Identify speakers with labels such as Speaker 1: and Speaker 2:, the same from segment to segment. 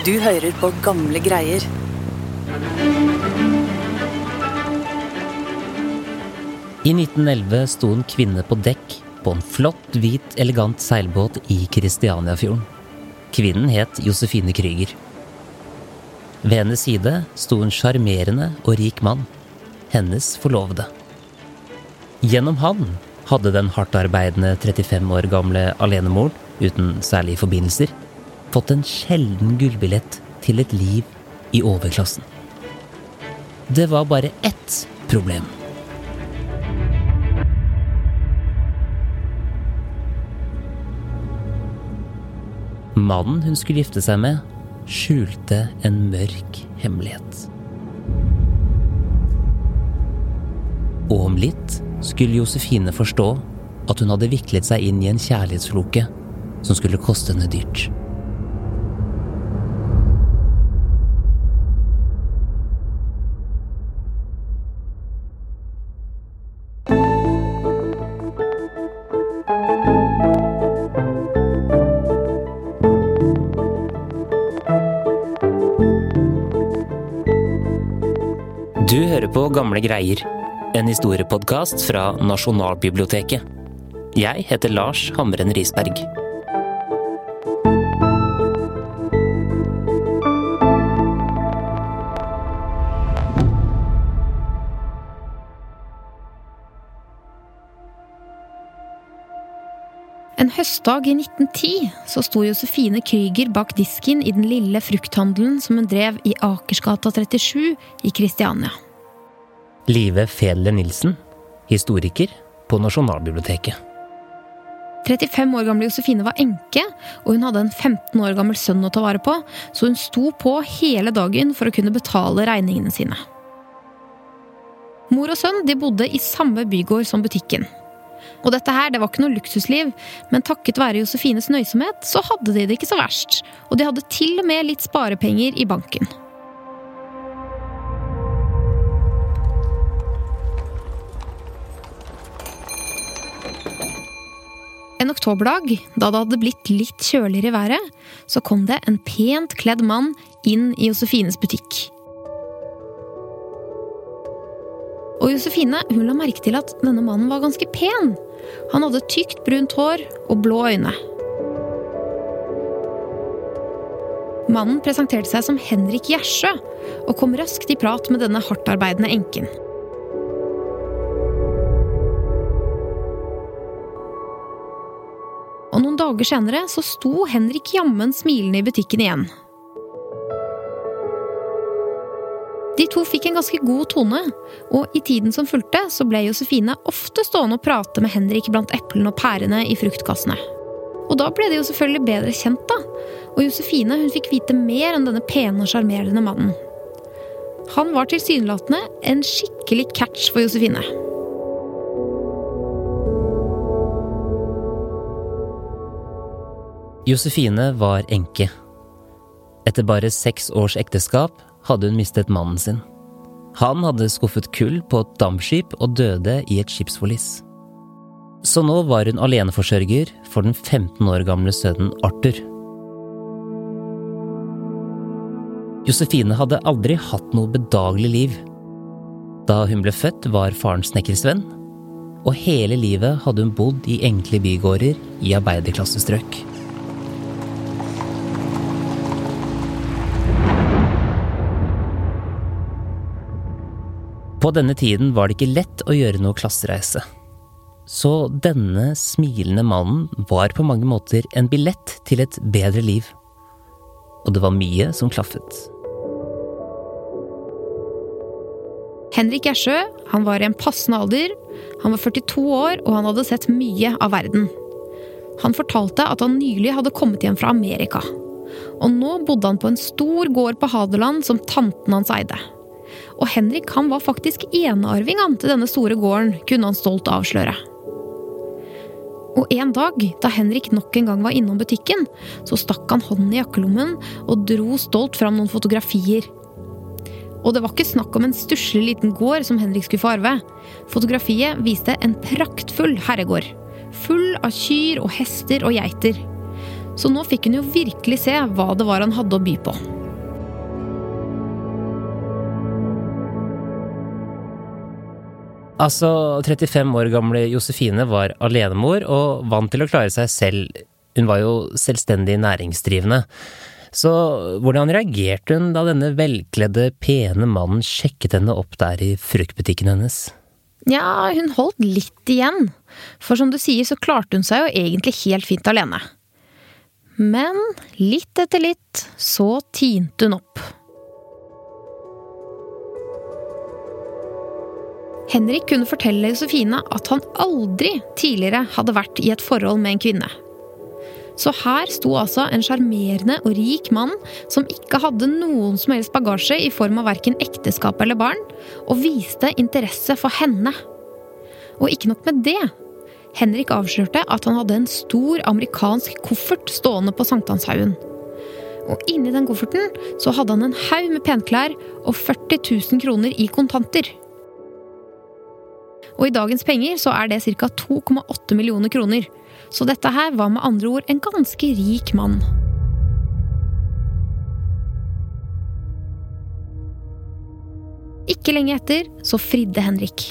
Speaker 1: Du hører på gamle greier.
Speaker 2: I 1911 sto en kvinne på dekk på en flott, hvit, elegant seilbåt i Kristianiafjorden. Kvinnen het Josefine Krüger. Ved hennes side sto en sjarmerende og rik mann, hennes forlovede. Gjennom han hadde den hardtarbeidende 35 år gamle alenemoren, uten særlige forbindelser, fått en sjelden gullbillett til et liv i overklassen. Det var bare ett problem. Mannen hun skulle gifte seg med, skjulte en mørk hemmelighet. Og om litt skulle Josefine forstå at hun hadde viklet seg inn i en kjærlighetsfloke som skulle koste henne dyrt. Gamle greier, en historiepodkast fra Nasjonalbiblioteket. Jeg heter Lars Hamren Risberg.
Speaker 3: En høstdag i 1910 så sto Josefine Krüger bak disken i den lille frukthandelen som hun drev i Akersgata 37 i Kristiania.
Speaker 2: Live Fedler Nilsen, historiker på Nasjonalbiblioteket.
Speaker 3: 35 år gamle Josefine var enke, og hun hadde en 15 år gammel sønn å ta vare på, så hun sto på hele dagen for å kunne betale regningene sine. Mor og sønn de bodde i samme bygård som butikken. Og dette her, det var ikke noe luksusliv, men takket være Josefines nøysomhet så hadde de det ikke så verst. Og de hadde til og med litt sparepenger i banken. En oktoberdag, da det hadde blitt litt kjøligere i været, så kom det en pent kledd mann inn i Josefines butikk. Og Josefine hun la merke til at denne mannen var ganske pen. Han hadde tykt brunt hår og blå øyne. Mannen presenterte seg som Henrik Gjersø og kom raskt i prat med denne hardtarbeidende enken. Og noen dager senere så sto Henrik jammen smilende i butikken igjen. De to fikk en ganske god tone, og i tiden som fulgte, så ble Josefine ofte stående og prate med Henrik blant eplene og pærene i fruktkassene. Og da ble de jo selvfølgelig bedre kjent, da. Og Josefine hun fikk vite mer enn denne pene og sjarmerende mannen. Han var tilsynelatende en skikkelig catch for Josefine.
Speaker 2: Josefine var enke. Etter bare seks års ekteskap hadde hun mistet mannen sin. Han hadde skuffet kull på et dampskip og døde i et skipsforlis. Så nå var hun aleneforsørger for den 15 år gamle sønnen Arthur. Josefine hadde aldri hatt noe bedagelig liv. Da hun ble født, var faren snekkersvenn, og hele livet hadde hun bodd i enkle bygårder i arbeiderklassestrøk. På denne tiden var det ikke lett å gjøre noe klassereise. Så denne smilende mannen var på mange måter en billett til et bedre liv. Og det var mye som klaffet.
Speaker 3: Henrik Gjersjø han var i en passende alder. Han var 42 år, og han hadde sett mye av verden. Han fortalte at han nylig hadde kommet hjem fra Amerika. Og nå bodde han på en stor gård på Hadeland som tanten hans eide. Og Henrik han var faktisk enearving til denne store gården, kunne han stolt avsløre. Og en dag, da Henrik nok en gang var innom butikken, så stakk han hånden i jakkelommen og dro stolt fram noen fotografier. Og det var ikke snakk om en stusslig liten gård som Henrik skulle få arve. Fotografiet viste en praktfull herregård. Full av kyr og hester og geiter. Så nå fikk hun jo virkelig se hva det var han hadde å by på.
Speaker 2: Altså, 35 år gamle Josefine var alenemor og vant til å klare seg selv. Hun var jo selvstendig næringsdrivende. Så hvordan reagerte hun da denne velkledde, pene mannen sjekket henne opp der i fruktbutikken hennes?
Speaker 3: Ja, hun holdt litt igjen. For som du sier, så klarte hun seg jo egentlig helt fint alene. Men litt etter litt så tinte hun opp. Henrik kunne fortelle Josefine at han aldri tidligere hadde vært i et forhold med en kvinne. Så her sto altså en sjarmerende og rik mann som ikke hadde noen som helst bagasje i form av verken ekteskap eller barn, og viste interesse for henne. Og ikke nok med det. Henrik avslørte at han hadde en stor amerikansk koffert stående på sankthanshaugen. Og inni den kofferten så hadde han en haug med penklær og 40 000 kroner i kontanter. Og i dagens penger så er det ca. 2,8 millioner kroner. Så dette her var med andre ord en ganske rik mann. Ikke lenge etter så fridde Henrik.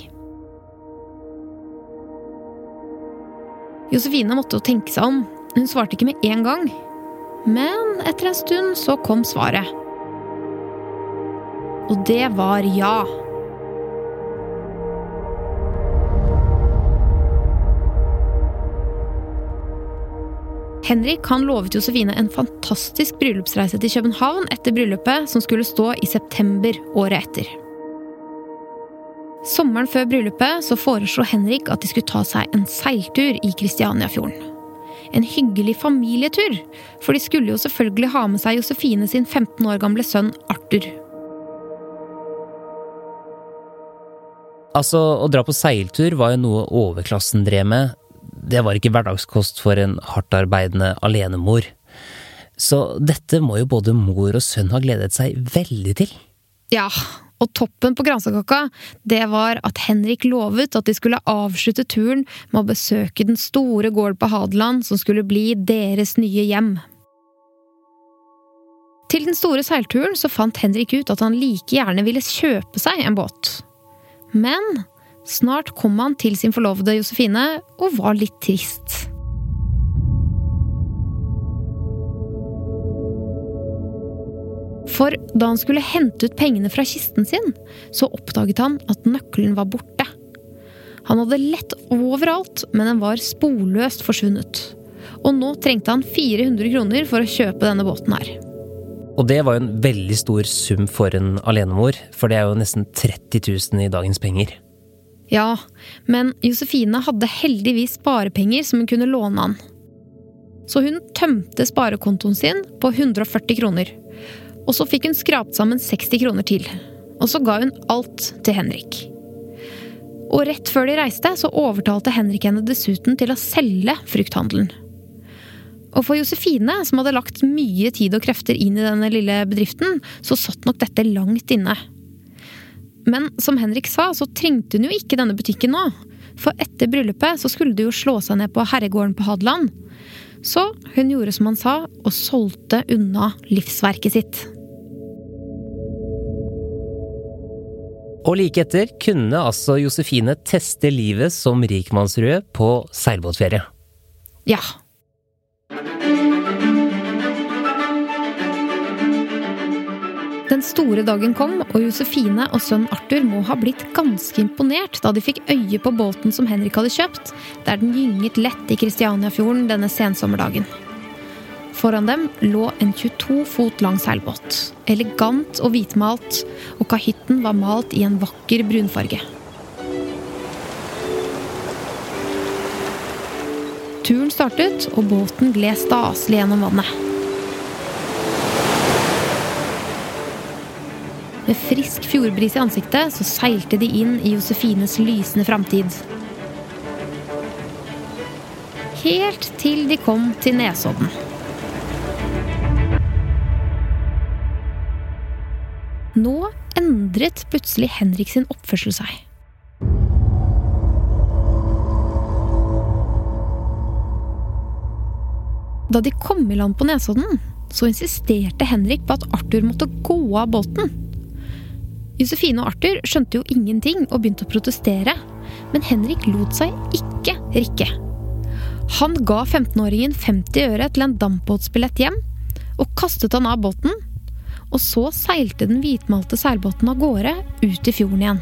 Speaker 3: Josefine måtte jo tenke seg om. Hun svarte ikke med en gang. Men etter en stund så kom svaret. Og det var ja. Henrik han lovet Josefine en fantastisk bryllupsreise til København etter bryllupet, som skulle stå i september året etter. Sommeren før bryllupet så foreslo Henrik at de skulle ta seg en seiltur i Kristianiafjorden. En hyggelig familietur, for de skulle jo selvfølgelig ha med seg Josefine sin 15 år gamle sønn Arthur.
Speaker 2: Altså, å dra på seiltur var jo noe overklassen drev med, det var ikke hverdagskost for en hardtarbeidende alenemor. Så dette må jo både mor og sønn ha gledet seg veldig til.
Speaker 3: Ja, og toppen på kransekaka, det var at Henrik lovet at de skulle avslutte turen med å besøke den store gården på Hadeland, som skulle bli deres nye hjem. Til den store seilturen så fant Henrik ut at han like gjerne ville kjøpe seg en båt. Men Snart kom han til sin forlovede Josefine og var litt trist. For da han skulle hente ut pengene fra kisten sin, så oppdaget han at nøkkelen var borte. Han hadde lett overalt, men den var sporløst forsvunnet. Og nå trengte han 400 kroner for å kjøpe denne båten her.
Speaker 2: Og det var jo en veldig stor sum for en alenemor, for det er jo nesten 30 000 i dagens penger.
Speaker 3: Ja, men Josefine hadde heldigvis sparepenger som hun kunne låne han. Så hun tømte sparekontoen sin på 140 kroner. Og så fikk hun skrapt sammen 60 kroner til. Og så ga hun alt til Henrik. Og rett før de reiste, så overtalte Henrik henne dessuten til å selge frukthandelen. Og for Josefine, som hadde lagt mye tid og krefter inn i denne lille bedriften, så satt nok dette langt inne. Men som Henrik sa, så trengte hun jo ikke denne butikken nå. For etter bryllupet så skulle det jo slå seg ned på herregården på Hadeland. Så hun gjorde som han sa, og solgte unna livsverket sitt.
Speaker 2: Og like etter kunne altså Josefine teste livet som rikmannsrød på seilbåtferie.
Speaker 3: Ja, Den store dagen kom, og Josefine og sønn Arthur må ha blitt ganske imponert da de fikk øye på båten som Henrik hadde kjøpt, der den gynget lett i Kristianiafjorden denne sensommerdagen. Foran dem lå en 22 fot lang seilbåt. Elegant og hvitmalt, og kahytten var malt i en vakker brunfarge. Turen startet, og båten gled staselig gjennom vannet. Med frisk fjordbris i ansiktet så seilte de inn i Josefines lysende framtid. Helt til de kom til Nesodden. Nå endret plutselig Henrik sin oppførsel seg. Da de kom i land på Nesodden, så insisterte Henrik på at Arthur måtte gå av båten. Josefine og Arthur skjønte jo ingenting og begynte å protestere, men Henrik lot seg ikke rikke. Han ga 15-åringen 50 øre til en dampbåtsbillett hjem, og kastet han av båten. Og så seilte den hvitmalte seilbåten av gårde ut i fjorden igjen.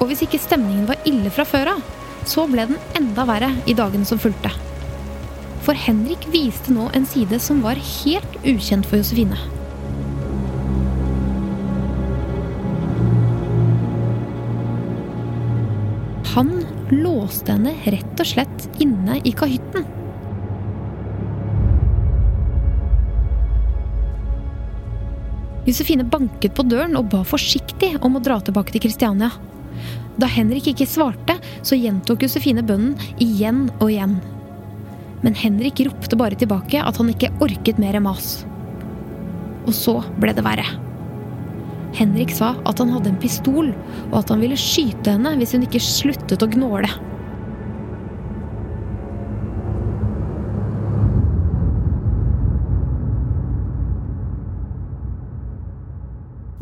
Speaker 3: Og hvis ikke stemningen var ille fra før av, så ble den enda verre i dagene som fulgte. For Henrik viste nå en side som var helt ukjent for Josefine. Han låste henne rett og slett inne i kahytten. Josefine banket på døren og ba forsiktig om å dra tilbake til Kristiania. Da Henrik ikke svarte, så gjentok Josefine bønnen igjen og igjen. Men Henrik ropte bare tilbake at han ikke orket mer mas. Og så ble det verre. Henrik sa at han hadde en pistol, og at han ville skyte henne hvis hun ikke sluttet å gnåle.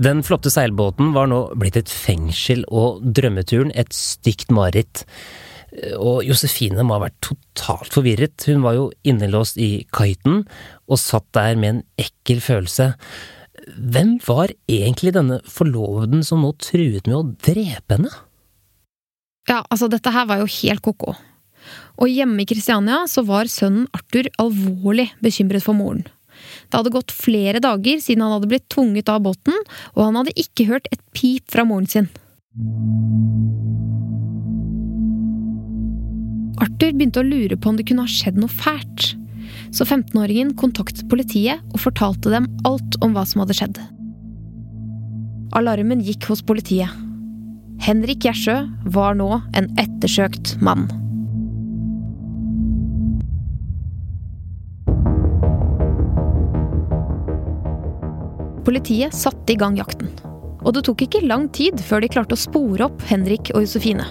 Speaker 2: Den flotte seilbåten var nå blitt et fengsel, og drømmeturen et stygt mareritt. Og Josefine må ha vært totalt forvirret. Hun var jo innelåst i kahytten, og satt der med en ekkel følelse. Hvem var egentlig denne forloveden som nå truet med å drepe henne?
Speaker 3: Ja, altså dette her var jo helt ko-ko. Og hjemme i Kristiania så var sønnen Arthur alvorlig bekymret for moren. Det hadde gått flere dager siden han hadde blitt tvunget av båten, og han hadde ikke hørt et pip fra moren sin. Arthur begynte å lure på om det kunne ha skjedd noe fælt. Så 15-åringen kontaktet politiet og fortalte dem alt om hva som hadde skjedd. Alarmen gikk hos politiet. Henrik Gjersjø var nå en ettersøkt mann. Politiet satte i gang jakten. Og det tok ikke lang tid før de klarte å spore opp Henrik og Josefine.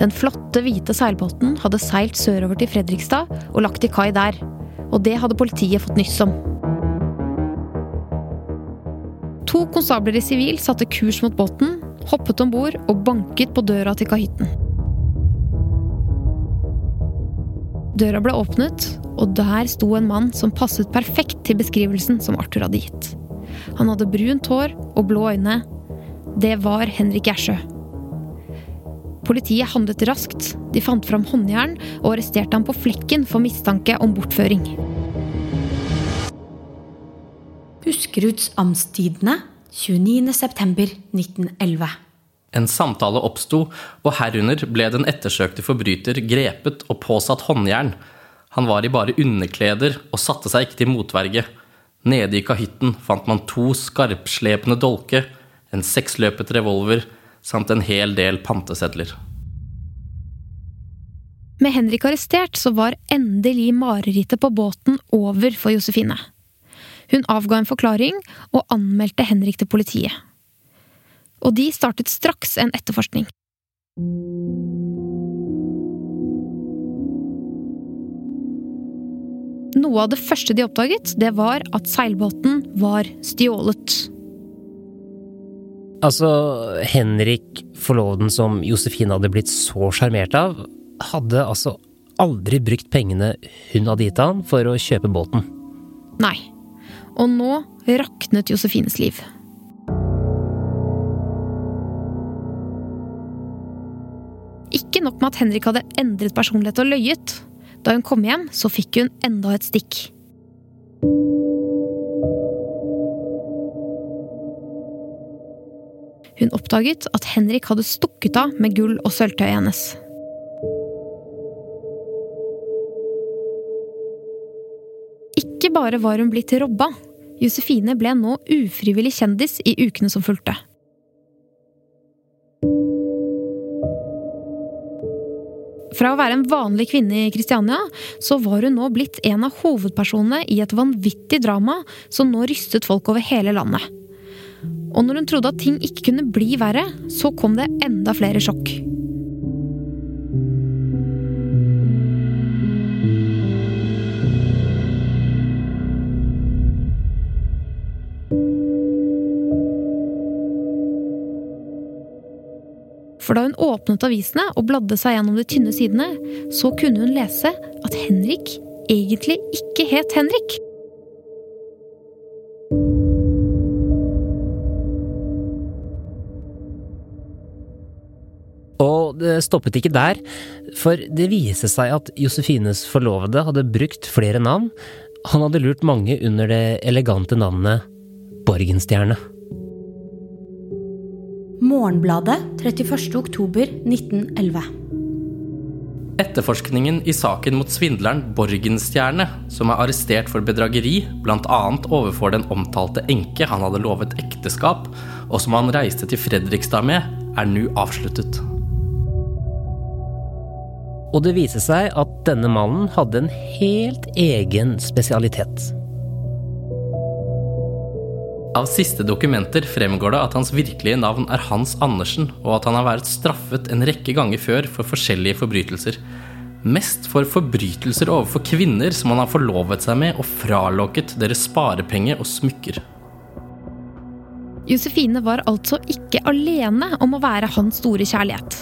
Speaker 3: Den flotte, hvite seilbåten hadde seilt sørover til Fredrikstad og lagt til kai der. Og det hadde politiet fått nyss om. To konstabler i sivil satte kurs mot båten, hoppet om bord og banket på døra til kahytten. Døra ble åpnet, og der sto en mann som passet perfekt til beskrivelsen som Arthur hadde gitt. Han hadde brunt hår og blå øyne. Det var Henrik Gjersø. Politiet handlet raskt. De fant fram håndjern og arresterte ham på flekken for mistanke om bortføring.
Speaker 4: Buskeruds Amtstidene 29.9.1911.
Speaker 5: En samtale oppsto, og herunder ble den ettersøkte forbryter grepet og påsatt håndjern. Han var i bare underkleder og satte seg ikke til motverge. Nede i kahytten fant man to skarpslepende dolke, en seksløpet revolver samt en hel del pantesedler.
Speaker 3: Med Henrik arrestert så var endelig marerittet på båten over for Josefine. Hun avga en forklaring og anmeldte Henrik til politiet og de startet straks en etterforskning. Noe av det første de oppdaget, det var at seilbåten var stjålet.
Speaker 2: Altså, Henrik, forloveden som Josefine hadde blitt så sjarmert av, hadde altså aldri brukt pengene hun hadde gitt han for å kjøpe båten.
Speaker 3: Nei. Og nå raknet Josefines liv. Ikke nok med at Henrik hadde endret personlighet og løyet. Da hun kom hjem, så fikk hun enda et stikk. Hun oppdaget at Henrik hadde stukket av med gull og sølvtøyet hennes. Ikke bare var hun blitt robba. Josefine ble nå ufrivillig kjendis i ukene som fulgte. Fra å være en vanlig kvinne i Kristiania, så var hun nå blitt en av hovedpersonene i et vanvittig drama som nå rystet folk over hele landet. Og når hun trodde at ting ikke kunne bli verre, så kom det enda flere sjokk. For da hun åpnet avisene og bladde seg gjennom de tynne sidene, så kunne hun lese at Henrik egentlig ikke het Henrik.
Speaker 2: Og det stoppet ikke der, for det viste seg at Josefines forlovede hadde brukt flere navn. Han hadde lurt mange under det elegante navnet Borgenstjerne.
Speaker 4: Morgenbladet 31. oktober 1911.
Speaker 5: Etterforskningen i saken mot svindleren Borgenstjerne, som er arrestert for bedrageri, bl.a. overfor den omtalte enke han hadde lovet ekteskap, og som han reiste til Fredrikstad med, er nå avsluttet.
Speaker 2: Og det viser seg at denne mannen hadde en helt egen spesialitet.
Speaker 5: Av siste dokumenter fremgår det at hans virkelige navn er Hans Andersen, og at han har vært straffet en rekke ganger før for forskjellige forbrytelser. Mest for forbrytelser overfor kvinner som han har forlovet seg med og fralokket deres sparepenger og smykker.
Speaker 3: Josefine var altså ikke alene om å være hans store kjærlighet.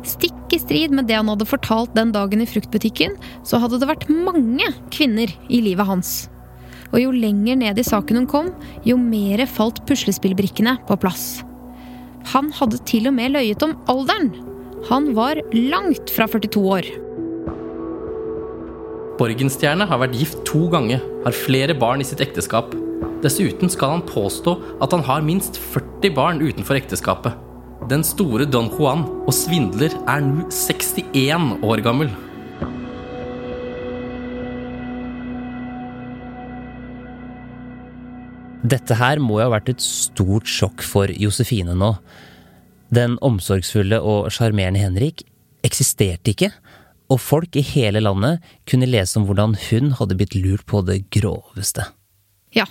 Speaker 3: Stikk i strid med det han hadde fortalt den dagen i fruktbutikken, så hadde det vært mange kvinner i livet hans. Og jo lenger ned i saken hun kom, jo mer falt puslespillbrikkene på plass. Han hadde til og med løyet om alderen. Han var langt fra 42 år.
Speaker 5: Borgenstjerne har vært gift to ganger, har flere barn i sitt ekteskap. Dessuten skal han påstå at han har minst 40 barn utenfor ekteskapet. Den store Don Juan og svindler er nå 61 år gammel.
Speaker 2: Dette her må jo ha vært et stort sjokk for Josefine nå. Den omsorgsfulle og sjarmerende Henrik eksisterte ikke, og folk i hele landet kunne lese om hvordan hun hadde blitt lurt på det groveste.
Speaker 3: Ja.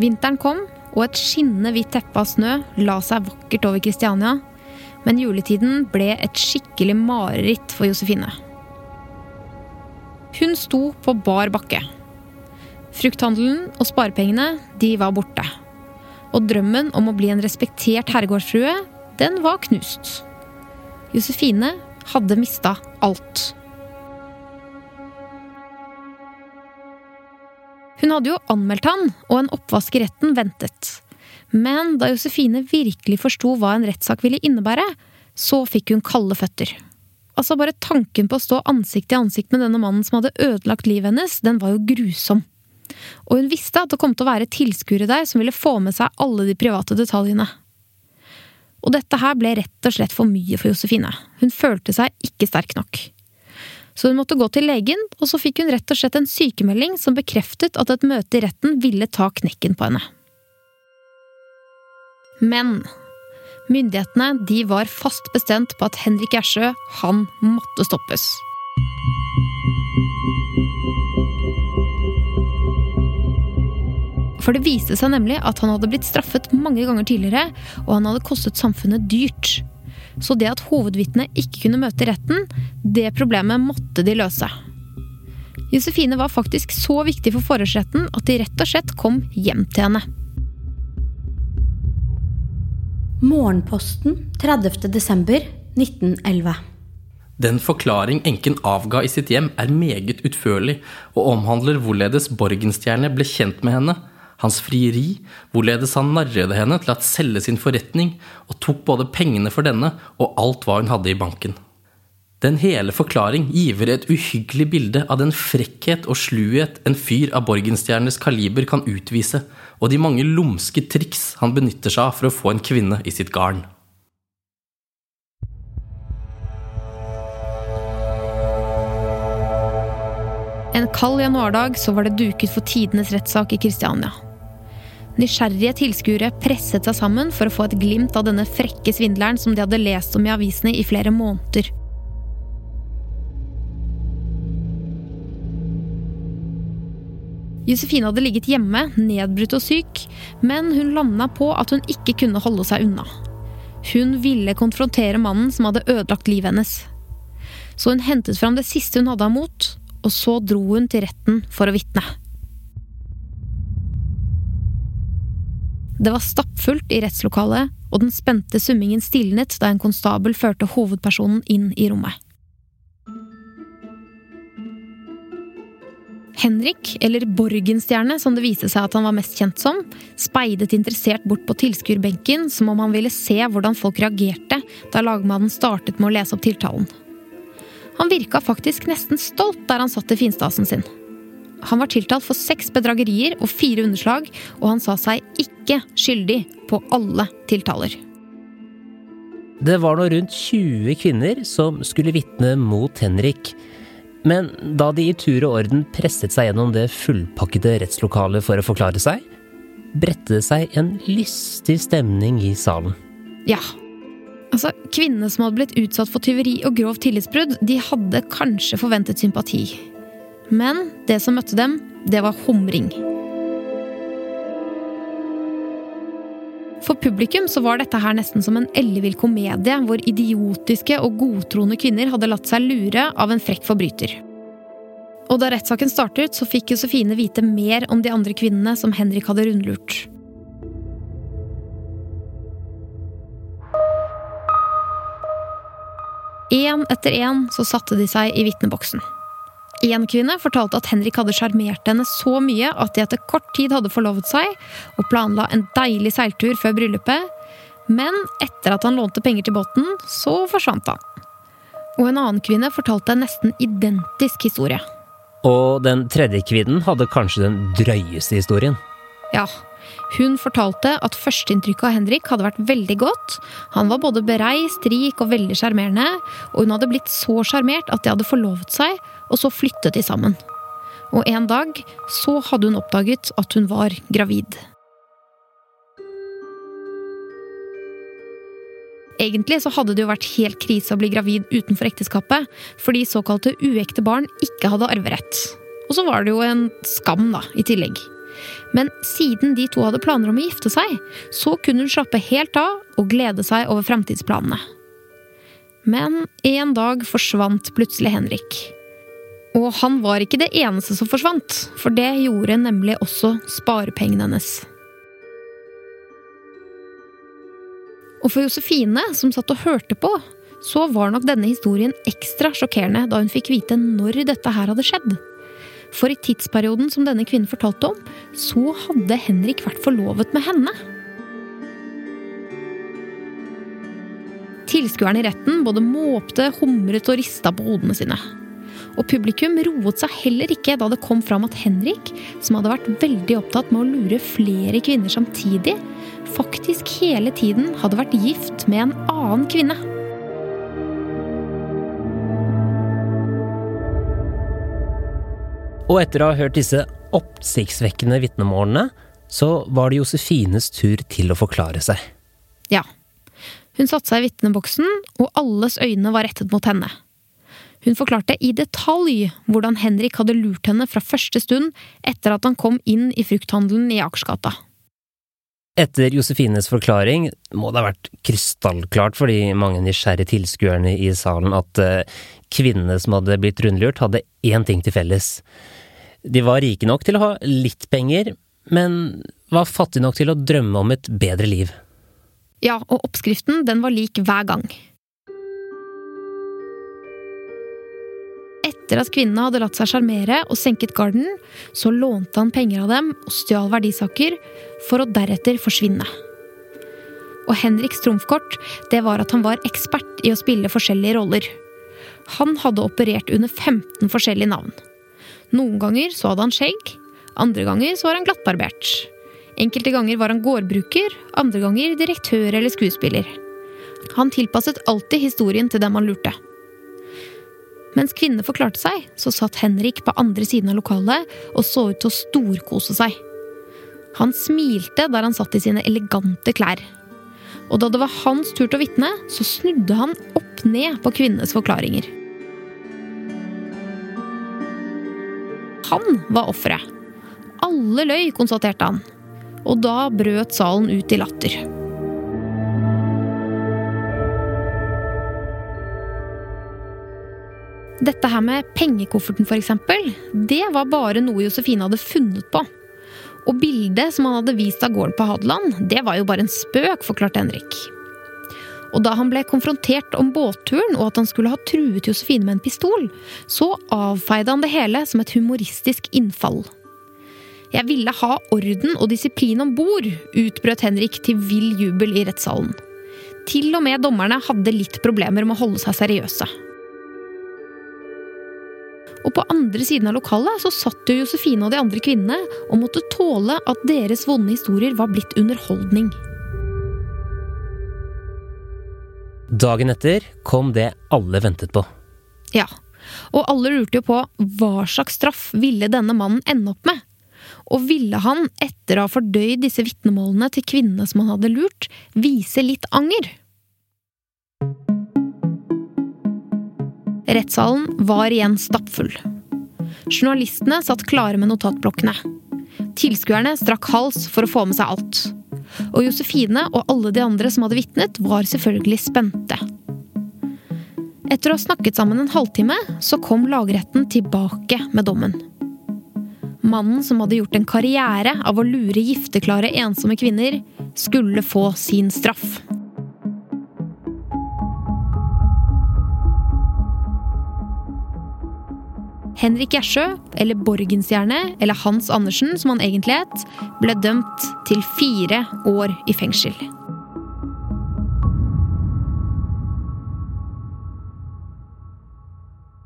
Speaker 3: Vinteren kom, og et skinnende hvitt teppe av snø la seg vakkert over Kristiania. Men juletiden ble et skikkelig mareritt for Josefine. Hun sto på bar bakke. Frukthandelen og sparepengene, de var borte. Og drømmen om å bli en respektert herregårdsfrue, den var knust. Josefine hadde mista alt. Hun hadde jo anmeldt han, og en oppvask i retten ventet. Men da Josefine virkelig forsto hva en rettssak ville innebære, så fikk hun kalde føtter. Altså, bare tanken på å stå ansikt til ansikt med denne mannen som hadde ødelagt livet hennes, den var jo grusom. Og hun visste at det kom til å være tilskuere der som ville få med seg alle de private detaljene. Og dette her ble rett og slett for mye for Josefine. Hun følte seg ikke sterk nok. Så hun måtte gå til legen, og så fikk hun rett og slett en sykemelding som bekreftet at et møte i retten ville ta knekken på henne. Men myndighetene de var fast bestemt på at Henrik Ersjø, han måtte stoppes. For det viste seg nemlig at han hadde blitt straffet mange ganger tidligere, og han hadde kostet samfunnet dyrt. Så det at hovedvitnet ikke kunne møte retten, det problemet måtte de løse. Josefine var faktisk så viktig for forhørsretten at de rett og slett kom hjem til henne.
Speaker 4: Morgenposten 30. desember 1911.
Speaker 5: Den forklaring enken avga i sitt hjem, er meget utførlig og omhandler hvorledes Borgenstjerne ble kjent med henne, hans frieri, hvorledes han narret henne til å selge sin forretning og tok både pengene for denne og alt hva hun hadde i banken. Den hele forklaring giver et uhyggelig bilde av den frekkhet og sluhet en fyr av Borgenstjernes kaliber kan utvise, og de mange lumske triks han benytter seg av for å få en kvinne i sitt garn.
Speaker 3: En kald januardag så var det duket for tidenes rettssak i Kristiania. Nysgjerrige tilskuere presset seg sammen for å få et glimt av denne frekke svindleren som de hadde lest om i avisene i flere måneder. Josefine hadde ligget hjemme, nedbrutt og syk, men hun landa på at hun ikke kunne holde seg unna. Hun ville konfrontere mannen som hadde ødelagt livet hennes. Så hun hentet fram det siste hun hadde av mot, og så dro hun til retten for å vitne. Det var stappfullt i rettslokalet, og den spente summingen stilnet da en konstabel førte hovedpersonen inn i rommet. Henrik, eller Borgenstjerne som det viste seg at han var mest kjent som, speidet interessert bort på tilskuerbenken som om han ville se hvordan folk reagerte da lagmannen startet med å lese opp tiltalen. Han virka faktisk nesten stolt der han satt i finstasen sin. Han var tiltalt for seks bedragerier og fire underslag, og han sa seg ikke skyldig på alle tiltaler.
Speaker 2: Det var nå rundt 20 kvinner som skulle vitne mot Henrik. Men da de i tur og orden presset seg gjennom det fullpakkede rettslokalet for å forklare seg, bredte det seg en lystig stemning i salen.
Speaker 3: Ja. Altså, Kvinnene som hadde blitt utsatt for tyveri og grov tillitsbrudd, de hadde kanskje forventet sympati. Men det som møtte dem, det var humring. For publikum så var dette her nesten som en ellevill komedie hvor idiotiske og godtroende kvinner hadde latt seg lure av en frekk forbryter. Og da rettssaken startet, så fikk Josefine vite mer om de andre kvinnene som Henrik hadde rundlurt. Én etter én så satte de seg i vitneboksen. Én kvinne fortalte at Henrik hadde sjarmert henne så mye at de etter kort tid hadde forlovet seg og planla en deilig seiltur før bryllupet. Men etter at han lånte penger til båten, så forsvant han. Og en annen kvinne fortalte en nesten identisk historie.
Speaker 2: Og den tredje kvinnen hadde kanskje den drøyeste historien.
Speaker 3: Ja, hun fortalte at førsteinntrykket av Henrik hadde vært veldig godt. Han var både bereist, rik og veldig sjarmerende, og hun hadde blitt så sjarmert at de hadde forlovet seg og så flyttet de sammen. Og en dag så hadde hun oppdaget at hun var gravid. Egentlig så hadde det jo vært helt krise å bli gravid utenfor ekteskapet, fordi såkalte uekte barn ikke hadde arverett. Og så var det jo en skam, da, i tillegg. Men siden de to hadde planer om å gifte seg, så kunne hun slappe helt av og glede seg over framtidsplanene. Men en dag forsvant plutselig Henrik. Og han var ikke det eneste som forsvant, for det gjorde nemlig også sparepengene hennes. Og for Josefine, som satt og hørte på, så var nok denne historien ekstra sjokkerende da hun fikk vite når dette her hadde skjedd. For i tidsperioden som denne kvinnen fortalte om, så hadde Henrik vært forlovet med henne. Tilskuerne i retten både måpte, humret og rista på hodene sine. Og publikum roet seg heller ikke da det kom fram at Henrik, som hadde vært veldig opptatt med å lure flere kvinner samtidig, faktisk hele tiden hadde vært gift med en annen kvinne.
Speaker 2: Og etter å ha hørt disse oppsiktsvekkende vitnemålene, så var det Josefines tur til å forklare seg.
Speaker 3: Ja. Hun satte seg i vitneboksen, og alles øyne var rettet mot henne. Hun forklarte i detalj hvordan Henrik hadde lurt henne fra første stund etter at han kom inn i frukthandelen i Akersgata.
Speaker 2: Etter Josefines forklaring må det ha vært krystallklart for de mange nysgjerrige tilskuerne i salen at uh, kvinnene som hadde blitt rundlurt, hadde én ting til felles. De var rike nok til å ha litt penger, men var fattige nok til å drømme om et bedre liv.
Speaker 3: Ja, og oppskriften den var lik hver gang. Etter at kvinnene hadde latt seg sjarmere og senket garden, så lånte han penger av dem og stjal verdisaker, for å deretter forsvinne. Og Henriks trumfkort det var at han var ekspert i å spille forskjellige roller. Han hadde operert under 15 forskjellige navn. Noen ganger så hadde han skjegg, andre ganger så var han glattbarbert. Enkelte ganger var han gårdbruker, andre ganger direktør eller skuespiller. Han tilpasset alltid historien til dem han lurte. Mens kvinnene forklarte seg, så satt Henrik på andre siden av lokalet og så ut til å storkose seg. Han smilte der han satt i sine elegante klær. Og da det var hans tur til å vitne, så snudde han opp ned på kvinnenes forklaringer. Han var offeret. Alle løy, konstaterte han. Og da brøt salen ut i latter. Dette her med pengekofferten, eksempel, det var bare noe Josefine hadde funnet på. Og bildet som han hadde vist av gården på Hadeland, det var jo bare en spøk, forklarte Henrik. Og da han ble konfrontert om båtturen og at han skulle ha truet Josefine med en pistol, så avfeide han det hele som et humoristisk innfall. Jeg ville ha orden og disiplin om bord, utbrøt Henrik til vill jubel i rettssalen. Til og med dommerne hadde litt problemer med å holde seg seriøse. Og på andre siden av lokalet så satt jo Josefine og de andre kvinnene og måtte tåle at deres vonde historier var blitt underholdning.
Speaker 2: Dagen etter kom det alle ventet på.
Speaker 3: Ja, og alle lurte jo på hva slags straff ville denne mannen ende opp med? Og ville han, etter å ha fordøyd disse vitnemålene til kvinnene som han hadde lurt, vise litt anger? Rettssalen var igjen stappfull. Journalistene satt klare med notatblokkene. Tilskuerne strakk hals for å få med seg alt. Og Josefine og alle de andre som hadde vitnet, var selvfølgelig spente. Etter å ha snakket sammen en halvtime, så kom lagretten tilbake med dommen. Mannen som hadde gjort en karriere av å lure gifteklare, ensomme kvinner, skulle få sin straff. Henrik Gjersjø, eller Borgenstjerne, eller Hans Andersen som han egentlig het, ble dømt til fire år i fengsel.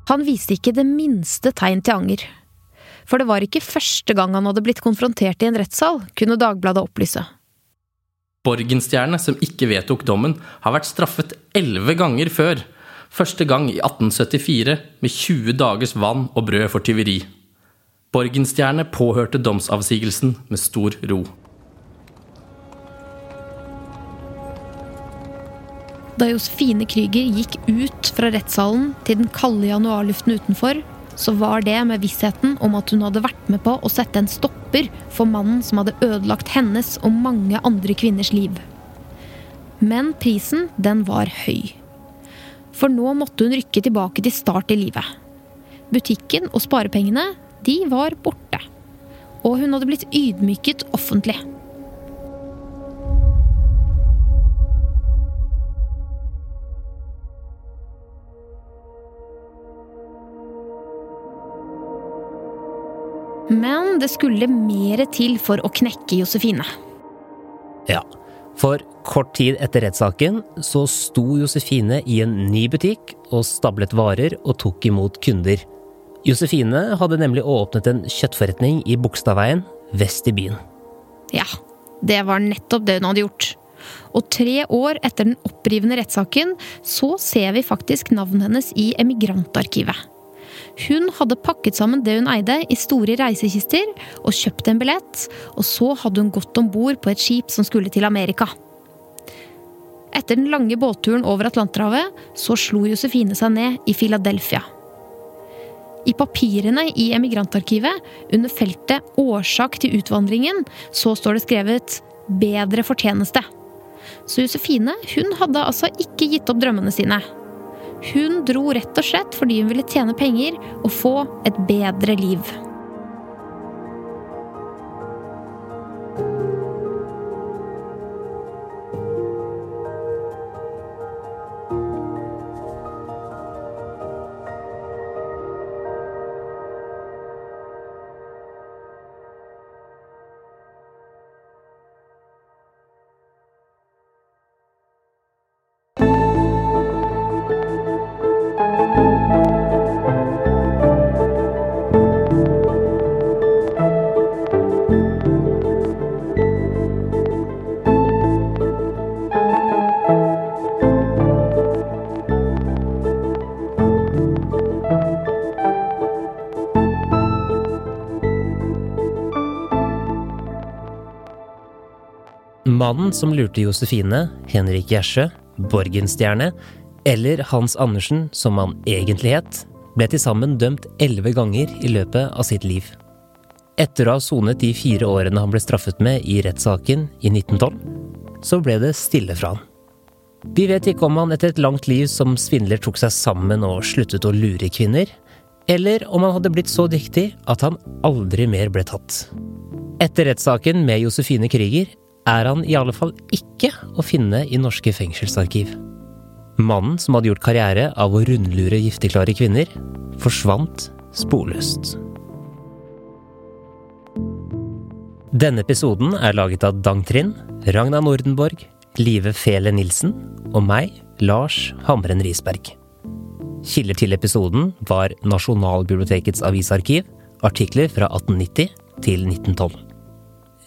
Speaker 3: Han viste ikke det minste tegn til anger. For det var ikke første gang han hadde blitt konfrontert i en rettssal, kunne Dagbladet opplyse.
Speaker 5: Borgenstjerne, som ikke vedtok dommen, har vært straffet elleve ganger før. Første gang i 1874 med 20 dagers vann og brød for tyveri. Borgenstjerne påhørte domsavsigelsen med stor ro.
Speaker 3: Da Josefine Krüger gikk ut fra rettssalen til den kalde januarluften utenfor, så var det med vissheten om at hun hadde vært med på å sette en stopper for mannen som hadde ødelagt hennes og mange andre kvinners liv. Men prisen, den var høy. For nå måtte hun rykke tilbake til start i livet. Butikken og sparepengene, de var borte. Og hun hadde blitt ydmyket offentlig. Men det skulle mer til for å knekke Josefine.
Speaker 2: Ja, for kort tid etter rettssaken så sto Josefine i en ny butikk og stablet varer og tok imot kunder. Josefine hadde nemlig åpnet en kjøttforretning i Bogstadveien, vest i byen.
Speaker 3: Ja, det var nettopp det hun hadde gjort. Og tre år etter den opprivende rettssaken så ser vi faktisk navnet hennes i Emigrantarkivet. Hun hadde pakket sammen det hun eide i store reisekister, og kjøpt en billett, og så hadde hun gått om bord på et skip som skulle til Amerika. Etter den lange båtturen over Atlanterhavet så slo Josefine seg ned i Philadelphia. I papirene i emigrantarkivet, under feltet 'Årsak til utvandringen', så står det skrevet 'Bedre fortjeneste'. Så Josefine hun hadde altså ikke gitt opp drømmene sine. Hun dro rett og slett fordi hun ville tjene penger og få et bedre liv.
Speaker 2: Mannen som lurte Josefine, Henrik Gjersø, Borgenstjerne, eller Hans Andersen, som han egentlig het, ble til sammen dømt elleve ganger i løpet av sitt liv. Etter å ha sonet de fire årene han ble straffet med i rettssaken i 1912, så ble det stille fra han. Vi vet ikke om han etter et langt liv som svindler tok seg sammen og sluttet å lure kvinner, eller om han hadde blitt så dyktig at han aldri mer ble tatt. Etter rettssaken med Josefine Krüger er han i alle fall ikke å finne i norske fengselsarkiv. Mannen som hadde gjort karriere av å rundlure gifteklare kvinner, forsvant sporløst. Denne episoden er laget av Dang Trind, Ragna Nordenborg, Live Fele Nilsen og meg, Lars Hamren Risberg. Kilder til episoden var Nasjonalbibliotekets avisarkiv, artikler fra 1890 til 1912.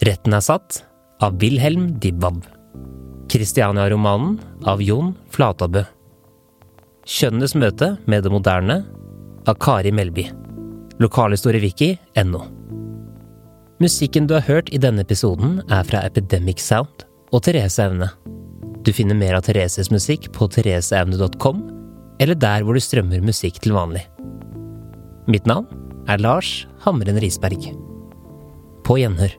Speaker 2: Retten er satt av Wilhelm Dibwab. Kristiania-romanen av Jon Flatabø. Kjønnenes møte med det moderne av Kari Melby. Lokalhistoriewiki.no. Musikken du har hørt i denne episoden, er fra Epidemic Sound og Therese Evne. Du finner mer av Thereses musikk på thereseevne.com, eller der hvor du strømmer musikk til vanlig. Mitt navn er Lars Hamren Risberg. På gjenhør.